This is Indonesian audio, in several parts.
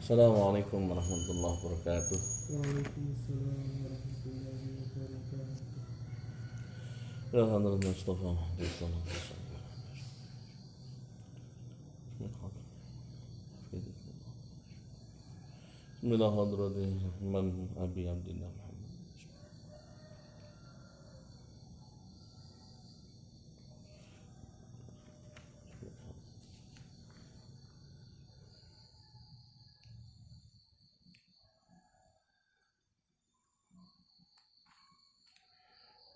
Assalamualaikum warahmatullahi wabarakatuh. Waalaikumsalam warahmatullahi wabarakatuh. Ya Hadrat Mustafa Muhammad sallallahu alaihi wasallam. Bismillah hadrati Imam Abi Abdillah Muhammad. Al-Fatihah. أعوذ بالله من الشيطان الرجيم بسم الله الحمد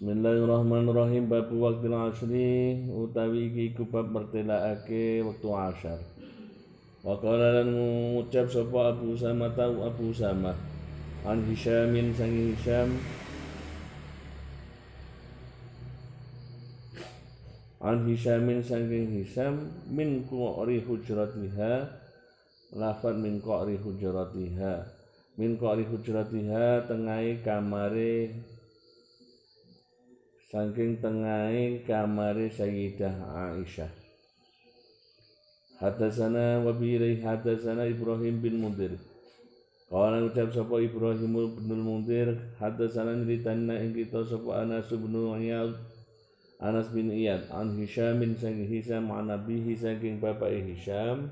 Bismillahirrahmanirrahim. Bab waktu asri utawi iki iku bab mertelakake wektu asyar. Wa qala lan ngucap sapa Abu Sama tau Abu Sama an Hisyamin sangi Hisyam an Hisyamin sangi Hisyam min qari hujratiha lafad min qari hujratiha min qari hujratiha tengahe kamare saking tengahe kamare Sayyidah Aisyah. Hadasana wa bihi hadasana Ibrahim bin Mundir. Kawan ucap sapa Ibrahim bin Mundir hadasana nyritana ing kita sapa Anas bin Iyad. Anas bin Iyad an Hisham bin saking Hisham an Nabihi saking bapak Hisham.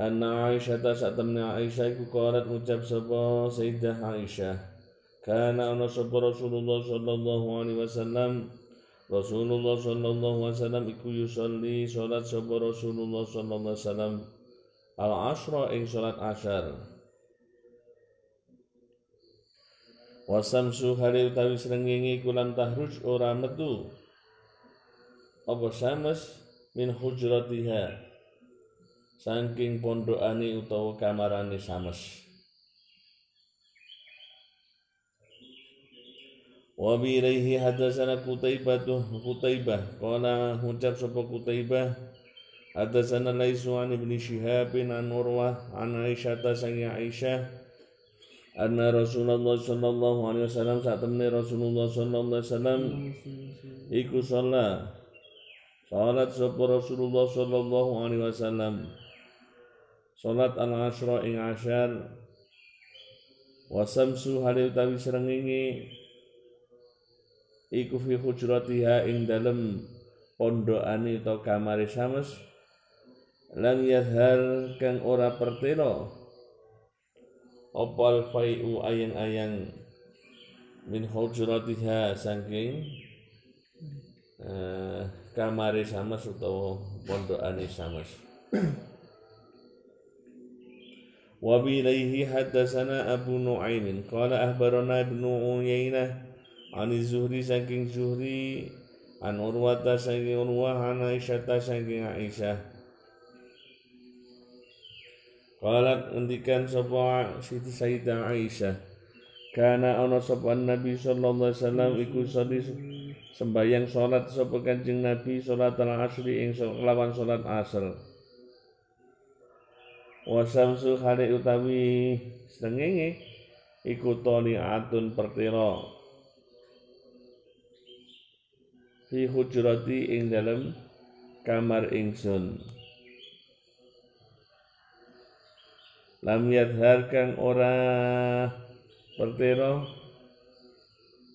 Anna Aisyah ta saat temne Aisyah iku qalat ngucap sapa Sayyidah Aisyah Kana ana sapa Rasulullah sallallahu alaihi wasallam. Rasulullah sallallahu alaihi wasallam iku yusolli salat Rasulullah sallallahu alaihi wasallam. Al asra ing salat asyar Wasamsu hari utawi srengenge iku lam tahruj ora metu. Apa sames min hujratiha? Saking utawa kamarane sames wa bi ilaihi hadatsana Qutaibah Qutaibah qala ucap sapa Qutaibah hadatsana Laisu an ibn Shihab an Urwah an Aisyah ta sangi Aisyah. Anna Rasulullah sallallahu alaihi wasallam saat Rasulullah sallallahu alaihi wasallam iku Salat sapa Rasulullah sallallahu alaihi wasallam. Salat al-asyra ing asyar Wasamsu hari utawi srengenge iku fi hujratiha ing dalem pondokane utawa kamare sames. Lan yadhar kang ora pertelo. Opal fai'u ayang-ayang min hujratiha saking eh, kamare sames utawa pondokane sames. Wa bi ilaihi haddatsana Abu Nu'aimin qala ahbarana Ibnu Uyainah an Zuhri saking Zuhri an Urwata saking Urwah an Aisyah saking Aisyah. Qalat ngendikan sapa Siti Sayyidah Aisyah Kana ana sapa Nabi sallallahu alaihi wasallam iku sadi sembayang salat sapa Kanjeng Nabi salat al-asri ing lawan salat asar. Wasamsu hari utawi srengenge iku atun pertira fi hujrati ing dalem kamar ingsun. Lam yadhar kang ora pertira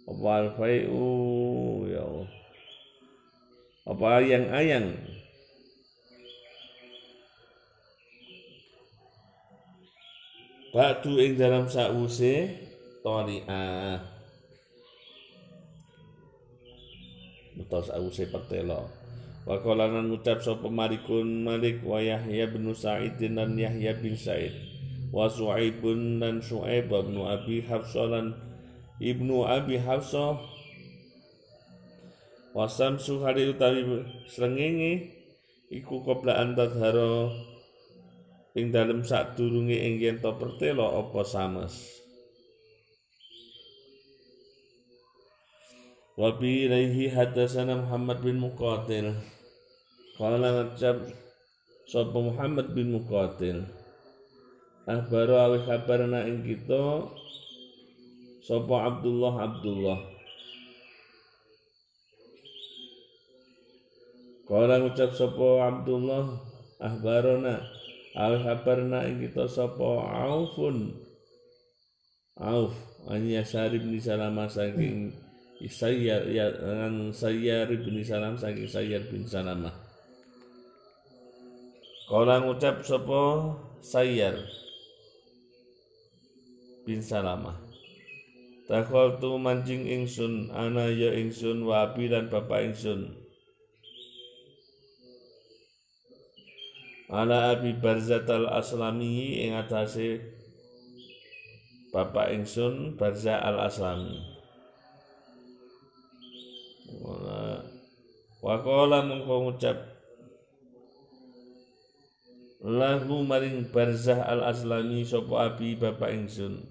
apa alfai'u ya Allah. Apa ayang-ayang Ba'du ing dalam sa'use tari'ah Utawa sa'use pertelo Wa ngucap sapa Malikun Malik wa Yahya bin Sa'id dan Yahya bin Sa'id. Wa Su'aibun dan Su'aib bin Abi Hafsah lan Ibnu Abi Hafsah wa Samsu hari utawi srengenge iku qabla antadhara ing dalem sadurunge ing yen to pertelo apa sames wa bi ilaihi hadatsana Muhammad bin Muqatil. Qala ngecap sapa Muhammad bin Muqatil. Ahbaru awi kabarna ing kita sapa Abdullah Abdullah. Kala ngucap sapa Abdullah ahbarona awi kita sapa Aufun. Auf an Yasar bin Salamah saking Sayyar ya an Sayyar bin Salam saking Sayyar bin Salamah Kala ngucap sapa? Sayyar bin Salamah Takhol tu mancing ingsun ana ya ingsun wa abi lan bapak ingsun. Ala abi barzat al aslami ing atase bapak ingsun barza al aslami wa qala mengko ngucap lahu maring barzah al aslami sapa abi bapak ingsun.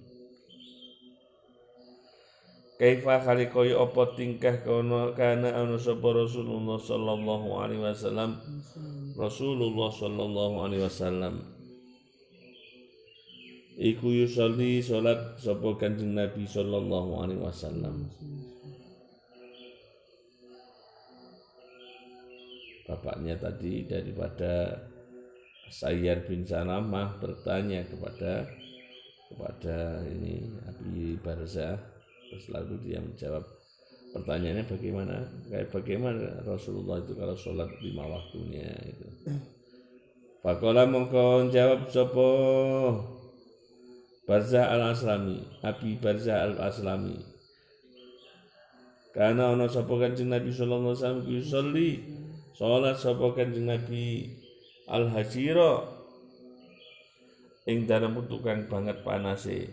Kaifa kali kaya apa tingkah kono kana anu sapa Rasulullah sallallahu alaihi wasallam? Rasulullah sallallahu alaihi wasallam. Iku yusolli salat sapa Kanjeng Nabi sallallahu alaihi wasallam Bapaknya tadi daripada Sayyar bin Salamah bertanya kepada kepada ini Abi Barzah. Terus lalu dia menjawab pertanyaannya bagaimana? Kayak bagaimana Rasulullah itu kalau sholat lima waktunya itu? Pakola mongko jawab sopo Barza al Aslami Abi Barza al Aslami karena ono sopo kanjeng Nabi Sallallahu Alaihi Wasallam sholat sopo kanjeng Nabi al Hajiro ing dalam tukang banget panase.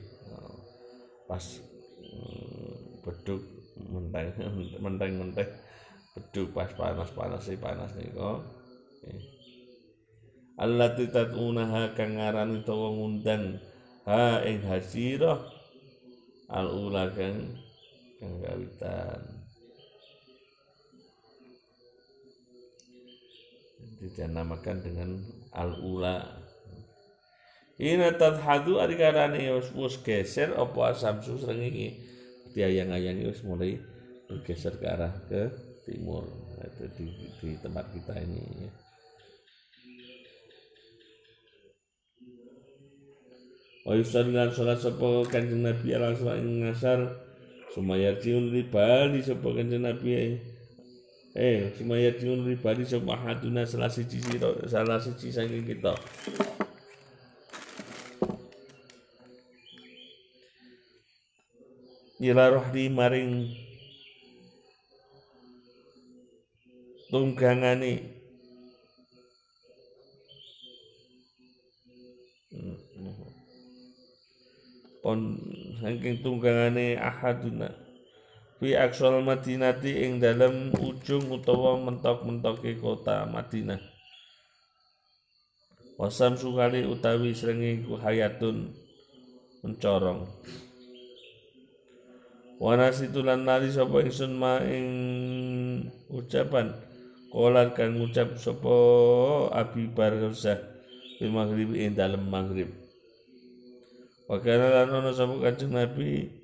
Pas beduk menteng menteng menteng beduk pas panas panas sih panas nih kok Allah tidak unaha kang ngarani ngundang ha ing hasirah al ula kang dinamakan dengan al ula Ina tadhadu ari karane wis geser apa asam susreng iki? Ayang-ayang itu mulai bergeser ke arah ke timur. Itu di, di tempat kita ini ya. Wa yusallilan salat sapa Kanjeng Nabi ala ing ngasar sumaya ciun di bali sapa Kanjeng Nabi eh sumaya ciun di bali sapa haduna salah siji salah siji saking kita. Ila rohdi maring tunggangane. Pon saking tunggangane ahaduna fi aksal madinati ing dalam ujung utawa mentok-mentoke kota Madinah. Wasam sukali utawi srenge hayatun mencorong. Wanasitu lan nali sapa ingsun ma ing ucapan? Kolan kang ngucap sapa Abi Barzah fil maghrib ing dalem maghrib. Wa kana lan ono sapa Kanjeng Nabi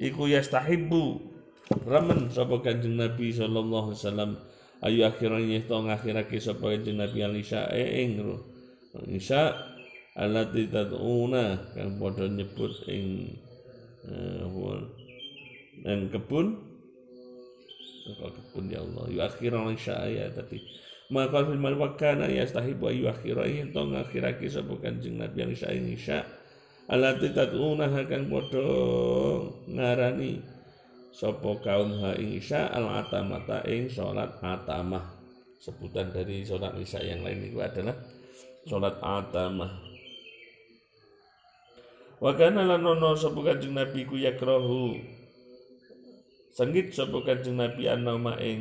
iku yastahibbu ramen sapa Kanjeng Nabi sallallahu alaihi wasallam. Ayu akhirnya to ngakhirake sapa Kanjeng Nabi al-isya ing isya alati tad'una kang padha nyebut ing ing kebun. Kok kebun ya Allah. Yu akhiran ya tadi. Maka firman wakana ya stahibu ayu akhirah yen to ngakhirake sapa kanjeng Nabi yang isya. Ing isya alati tad'una kang padha ngarani sapa kaum ha ing isya al atamata ing salat atamah sebutan dari salat isya yang lain itu adalah salat atamah Wa kana lan ono sapa Kanjeng Nabi ku yakrahu. Sengit sapa Kanjeng Nabi anama ing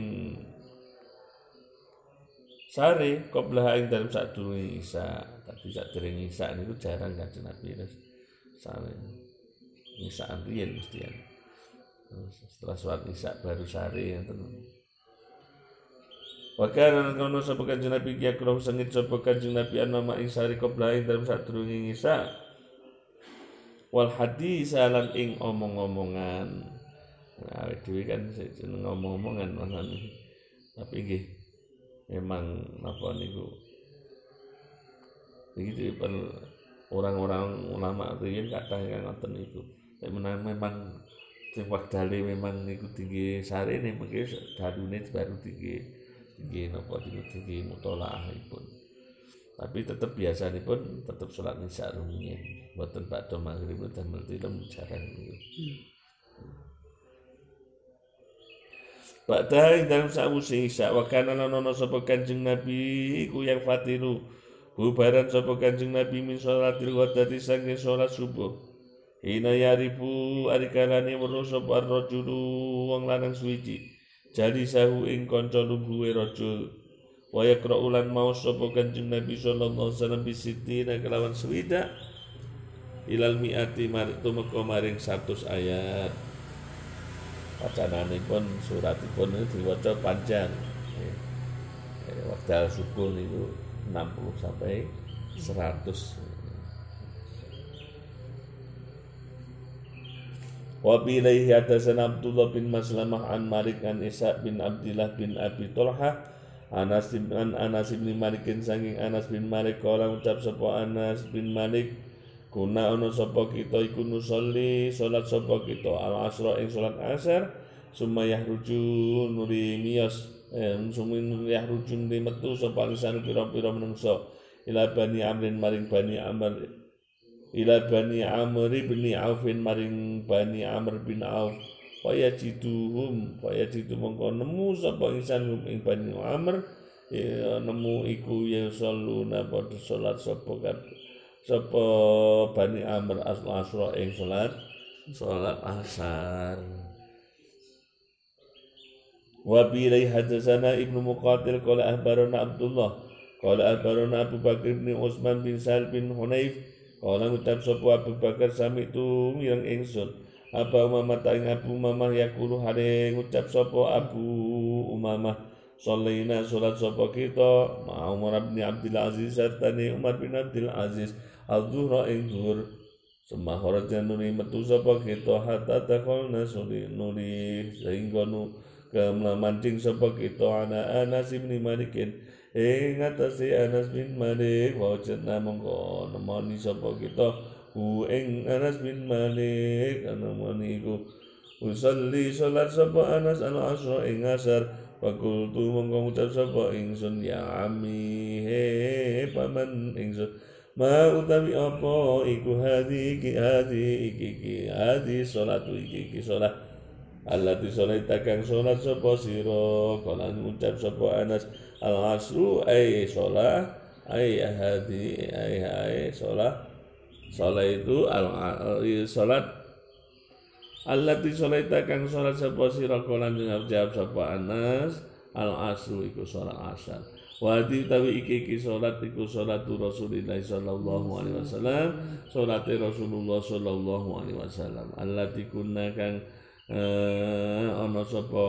sare qabla ing dalam sadurunge Isa. Tapi sadurunge Isa niku jarang Kanjeng Nabi sare Nisa riyen mesti. Setelah sholat isya baru sare ya Wa kana kono sapa kanjeng Nabi ya kula sengit sapa kanjeng Nabi an mama ing sari qoblain dalam sadurunge ngisa. Wal hadis lan ing omong-omongan. Nah, dhewe kan jeneng ngomong-omongan manan. Tapi nggih memang napa niku iki orang-orang ulama riyen kathah yang ngoten niku. Memang memang sing wekdale memang niku tinggi sare nih mungkin darune baru tinggi tinggi nopo tinggi tinggi mutolaahipun tapi tetap biasa nih pun tetap sholat nisya rumiyin. Buatan bakdo maghrib dan meltilem jarang niku. Ba'da dalam sa'usi isya wa kana lanono sapa Kanjeng Nabi ku yang fatilu bubaran sapa Kanjeng Nabi min sholatil ghadati saking sholat subuh. Hina yarifu arikalani weruh sapa ar-rajulu wong lanang suwiji. Jadi sahu ing kanca lubuhe rajul. Wa yaqra'u lan mau sapa kanjeng Nabi sallallahu alaihi wasallam bisitina kelawan swida ilal mi'ati marik tumeka maring 100 ayat. Wacananipun suratipun diwaca panjang. Waktu subuh itu 60 sampai 100 Wa bi ilaihi hadatsana Abdullah bin Maslamah an Malik an Isa bin Abdullah bin Abi Talha. Anas bin Anas bin Malik saking Anas bin Malik kala ucap sapa Anas bin Malik kuna ana sapa kita iku nusolli salat sapa kita al asra ing salat asar summa yahruju nuri miyas eh summa yahruju nuri metu sapa lisan pira-pira menungso. Ila bani amrin maring bani amr. Ila bani Amr bin Aufin maring bani Amr bin Auf. Fa yajiduhum fa yajidu mongko nemu sapa insan hum ing bani Amr. Ya, nemu iku ya salluna padha salat sapa kan sapa bani Amr asra ing salat. Salat asar wa bi hadatsana ibnu muqatil qala ahbarana Abdullah qala ahbarana Abu Bakr bin Utsman bin Sal bin Hunayf Kala ngucap sapa Abu Bakar sami tu yang ingsun. Apa Umamah ta ing Abu Umamah yakulu hare ngucap sapa Abu Umamah Salaina salat sapa kita ma Umar bin Abdul Aziz sertane Umar bin Abdul Aziz al-zuhra ing zuhur Semua kharaja nuri metu sapa kita hatta takolna suri nuri sehingga nu kemlamancing sapa kita? Ana Anas bin Malikin ing atase Anas bin Malik wajadna mongko nemoni sapa kita? Hu ing Anas bin Malik nemoni iku. Usalli salat sapa Anas al asra ing asar. Fakultu mongko ngucap sapa? Ingsun ya ami he paman ingsun. Ma utawi apa? Iku hadi iki hadi iki iki hadi salatu iki iki salat Allah di salat kang salat sapa sira kala ngucap sapa Anas. Al asru ay sholat ay hadi ay ay sholat sholat itu al sholat allati sholaita kang sholat sapa sira kolan jawab sapa Anas. Al asru iku sholat asar. Wadi tawi iki iki salat iku salatu Rasulillah sallallahu alaihi wasallam. Salate Rasulullah sallallahu alaihi wasallam. Allati kunna kang eh, ana sapa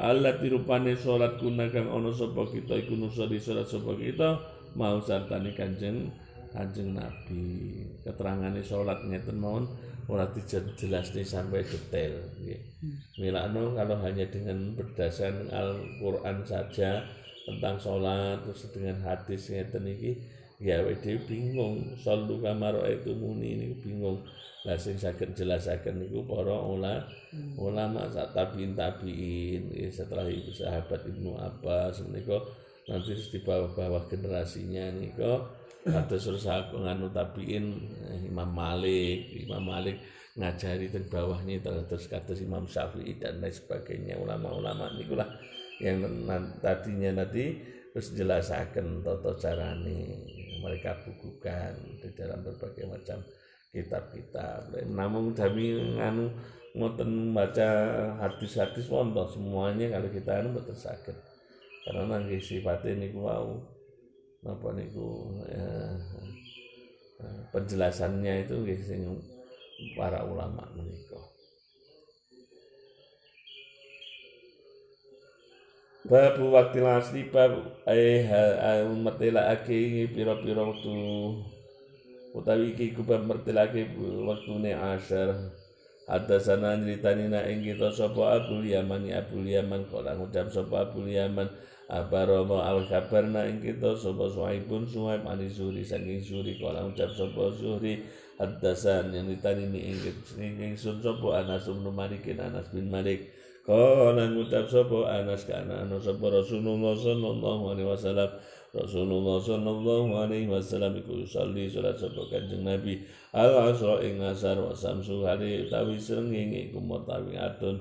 Allah tirupane salat kuna kang ana sapa kita iku nusoli salat sapa kita mau sartane Kanjeng Kanjeng Nabi. Keterangane salat ngeten mawon ora dijelasne sampai detail nggih. Milakno kalau hanya dengan berdasarkan Al-Qur'an saja tentang sholat terus dengan hadis ngeten iki ya dhewe bingung. Sallu kamar itu muni ini bingung. Lah sing saged jelasaken niku para ulama hmm. ulama sak tabiin tabiin ya, setelah ibu sahabat Ibnu Abbas menika nanti di bawah-bawah generasinya niku ada sursa nganu tabiin eh, Imam Malik. Imam Malik ngajari di bawahnya terus kata Imam Syafi'i dan lain sebagainya ulama-ulama nikulah yang tadinya nanti terus jelasakan toto carane mereka bukukan di dalam berbagai macam kitab-kitab. Namun kami nganu ngoten baca hadis-hadis wonten semuanya kalau kita anu betul sakit. Karena nanti sifatnya niku wau napa niku ya, Nah, penjelasannya itu nggih sing para ulama menika. Bab waktu asli bab eh mertelake pira-pira wektu. Utawi iki ku bab mertelake wektune asyar Hadasana nyritanina ing kita sapa Abdul Yaman. Ya Abdul Yaman kala ngucap sapa Abdul Yaman? Abarama al kabarna ing kita? Sapa Suhaibun? Suhaib ani Zuhri. Saking Zuhri kala ngucap sapa Zuhri? Hadasan yang ditanini ing ingsun sapa Anas bin Malik Anas bin Malik kala ngucap sapa? Anas kana ana sapa? Rasulullah sallallahu alaihi wasallam. Rasulullah sallallahu alaihi wasallam iku yusalli salat sapa Kanjeng Nabi al asra ing asar wa samsu hari utawi srengenge iku murtafiatun.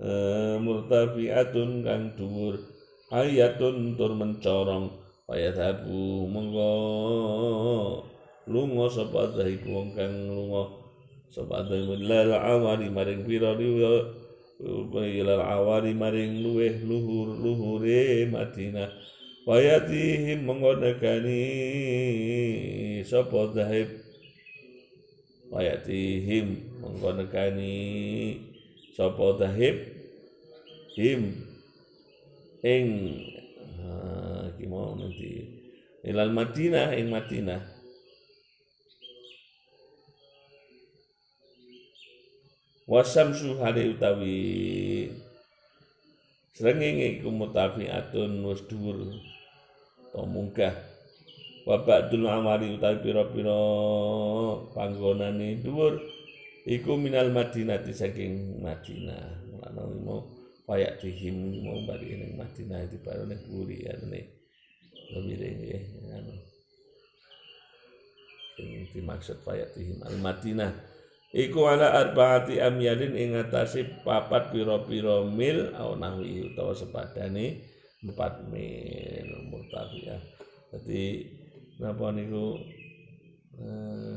Eh, murtafiatun kang dhuwur. Ayatun tur mencorong. Wayadhabu mengko lunga sapa dhahib wong kang lunga sapa dhahib lal awali maring pira ilal awali maring luweh luhur luhure Madinah. Wayatihim menggonekani sapa zahib? Wayatihim menggonekani sapa zahib? Him. Ing uh, mau nanti. Ilal Madinah ing Madinah wasamsu hari utawi srengenge iku mutafiatun wis dhuwur atau munggah. Wa ba'dul amari utawi pira-pira panggonane dhuwur iku minal madinati saking Madinah. Mulane mau payak dihim mau bari ning Madinah di baru ning buri ya ning lebih nggih anu. Dimaksud payak dihim. Al Madinah iku ala arbaati amyalin ing atase papat pira-pira mil au nahwi utawa sepadane empat mil murtafiyah jadi napa niku? Eh,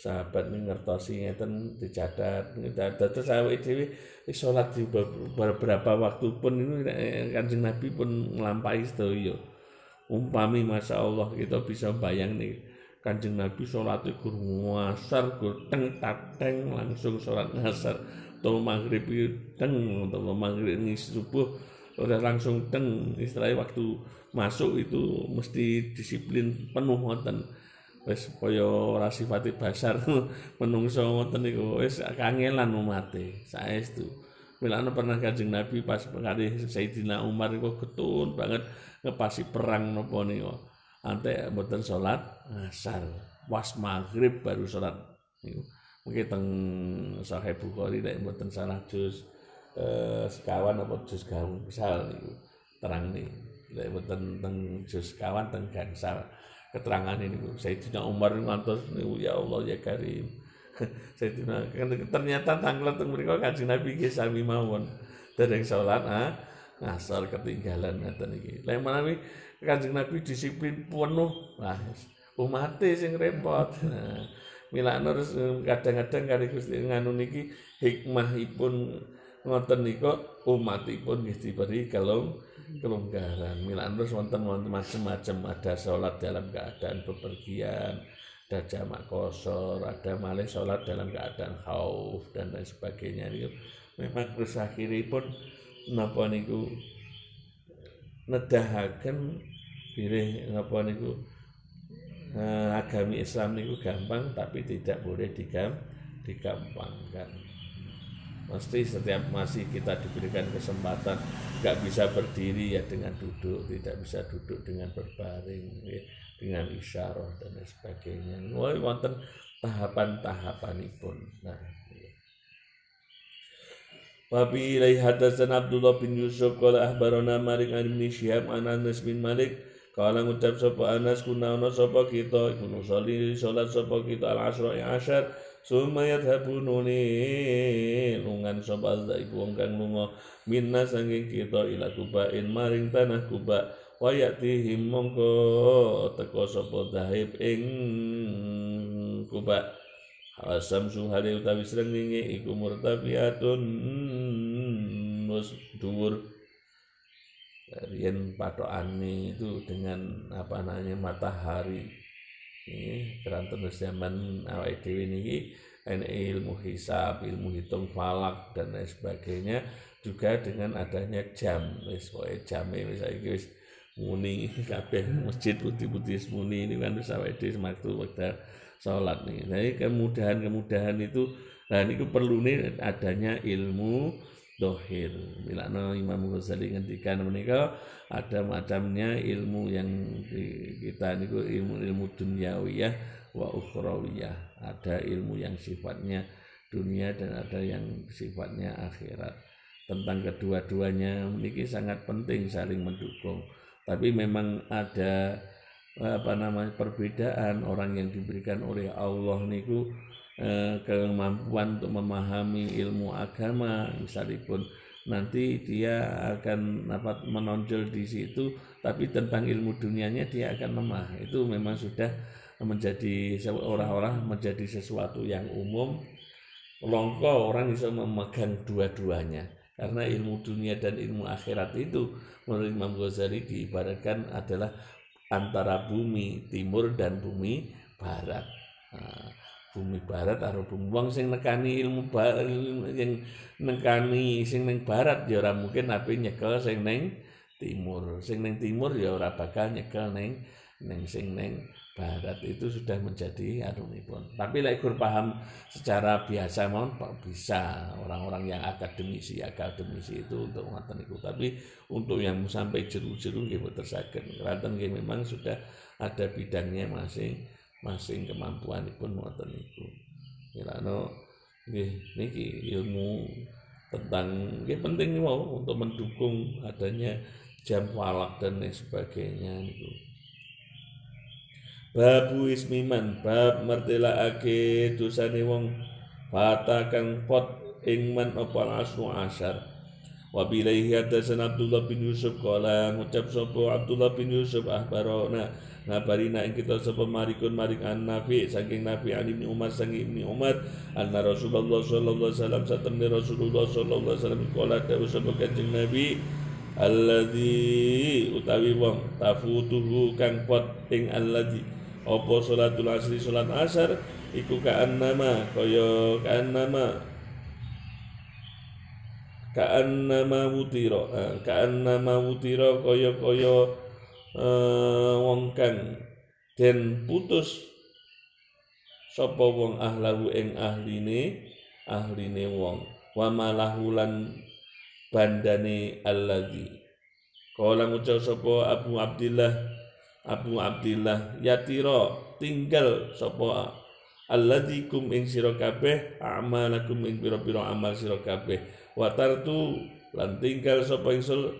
sahabat ini ngertosi ngeten dicatat terus awake dhewe salat di beberapa waktu pun ini Kanjeng Nabi pun nglampahi sedaya. Umpami Masya Allah kita bisa bayang nih Kanjeng Nabi sholat itu ngasar gur teng tateng langsung sholat ngasar atau maghrib teng atau maghrib ini subuh udah langsung teng. Istilahnya waktu masuk itu mesti disiplin penuh ngoten wis kaya ora sifate basar. Menungso ngoten niku wis kangelan umate. Saestu. Milano pernah kanjeng Nabi pas kali Sayyidina Umar itu ketun banget ngepasi perang nopo niku. Ante mboten salat asar. Was maghrib baru salat mungkin teng Sahih Bukhari nek mboten salah juz eh, sekawan apa juz misal niku terang nih nek mboten teng juz sekawan teng gangsal keterangan ini Sayyidina Umar ngantos niku ya Allah ya Karim. Sayyidina kan ternyata tanggal teng mriku Kanjeng Nabi ki sami mawon. Dereng salat ah ngasar ketinggalan ngoten iki. Lha menawi Kanjeng Nabi disiplin penuh. Nah umat sing repot. Nah, Mila terus kadang-kadang kali Gusti nganu niki hikmahipun ngoten nika umatipun nggih diberi kelong kelonggaran. Mila terus wonten wonten macam-macam ada sholat dalam keadaan bepergian, ada jamak kosor, ada malih sholat dalam keadaan khauf dan lain sebagainya niku. Memang terus akhiripun napa niku nedahaken pilih napa niku? Eh, agami Islam itu gampang tapi tidak boleh digam digampangkan. Mesti setiap masih kita diberikan kesempatan nggak bisa berdiri ya dengan duduk tidak bisa duduk dengan berbaring ya, dengan isyarah dan sebagainya. Wah wonten tahapan-tahapan pun nah ya. Hadasan Abdullah bin Yusuf Kala ahbarona Malik an bin Syihab an Anas bin Malik Kala ngucap sapa Anas kunauna sapa kita? Iku nusolli salat sapa kita al asra ing asyar summa yadhabununi lungan sapa iku wong kang lunga. Minna sanging kita ila kubain maring tanah kuba wa yatihim mongko teko sapa dahib ing kuba Asam suhari utawi srengenge iku murtafiatun wis dhuwur Rian patokane itu dengan apa namanya matahari ini keranten zaman awal niki ini ilmu hisab, ilmu hitung falak dan lain sebagainya juga dengan adanya jam wis pokoke jame wis saiki wis muni kabeh masjid putih-putih muni ini kan wis awake dhewe waktu wekdal salat nih. Jadi kemudahan-kemudahan itu nah ini perlu nih adanya ilmu dohir. Milano Imam Ghazali ngendikan menika ada macamnya ilmu yang di kita niku ilmu ilmu duniawiyah wa ukhrawiyah. Ada ilmu yang sifatnya dunia dan ada yang sifatnya akhirat. Tentang kedua-duanya ini sangat penting saling mendukung. Tapi memang ada apa namanya perbedaan orang yang diberikan oleh Allah niku eh, kemampuan untuk memahami ilmu agama misalipun nanti dia akan dapat menonjol di situ tapi tentang ilmu dunianya dia akan lemah itu memang sudah menjadi orang-orang menjadi sesuatu yang umum longko orang bisa memegang dua-duanya karena ilmu dunia dan ilmu akhirat itu menurut Imam Ghazali diibaratkan adalah antara bumi timur dan bumi barat. Nah, bumi barat atau bumi wong sing nekani ilmu barat yang nekani sing neng barat ya ora mungkin tapi nyekel sing neng timur. Sing neng timur ya ora bakal nyekel neng neng sing neng barat itu sudah menjadi pun. Tapi lek like, paham secara biasa mohon bisa orang-orang yang akademisi akademisi itu untuk ngoten itu. Tapi untuk yang sampai jeru-jeru nggih boten saged. Nggih memang sudah ada bidangnya masing masing kemampuan pun ngoten niku. Kirano nggih niki ilmu tentang nggih penting mau untuk mendukung adanya jam walak dan lain sebagainya niku. Babu ismiman bab mertelaake dosane wong fata kang pot ing man apa asru asyar wa bilaihi hadatsana Abdullah bin Yusuf qala ngucap sapa Abdullah bin Yusuf ahbarona ngabarina ing kita sapa marikun marik an Nafi saking Nafi an Ibnu Umar saking Ibnu Umar anna Rasulullah sallallahu alaihi wasallam satamni Rasulullah sallallahu alaihi wasallam qala dawu sapa kanjeng Nabi alladzi utawi wong tafutuhu kang pot ing alladzi apa salatul asri salat asar iku kaan nama kaya kaan nama kaan nama wutira eh, kaan nama wutira kaya kaya uh, wong kang den putus sapa wong ahlahu ing ahline? Ahline wong. Wa malahulan bandane alladzi. Kala ngucap sapa Abu Abdillah Abu Abdillah yatira tinggal sapa alladzi kum ing sira kabeh amalakum ing pira-pira amal sira kabeh. Wa tartu lan tinggal sapa ingsul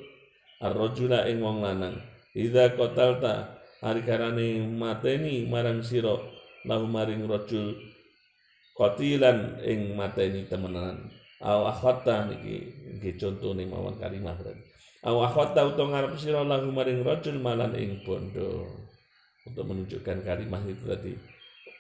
ar-rajula ing wong lanang idza qatalta hari karane mateni marang sira lahu maring rajul qatilan ing mateni temenan au akhatta niki nggih contone mawon kalimah berarti Aw akhwata utawa ngarep sira lahu maring rajul malan ing bondo. Untuk menunjukkan kalimat itu tadi.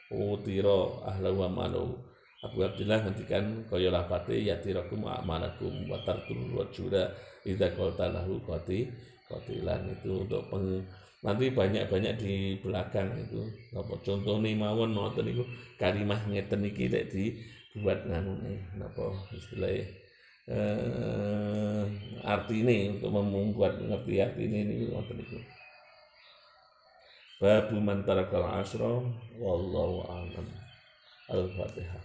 Utira ahlahu wa malu. Abu Abdillah ngendikan kaya lafate ya tirakum a'malakum wa tarkul rajula idza qulta lahu qati qatilan itu untuk peng, nanti banyak-banyak di belakang itu apa contoh nih mawon ngoten niku kalimah ngeten iki lek dibuat nganu napa istilahnya eh, arti ini untuk membuat ngerti arti ini ini ngoten itu. Babu man tarakal asra wallahu a'lam. Al-Fatihah.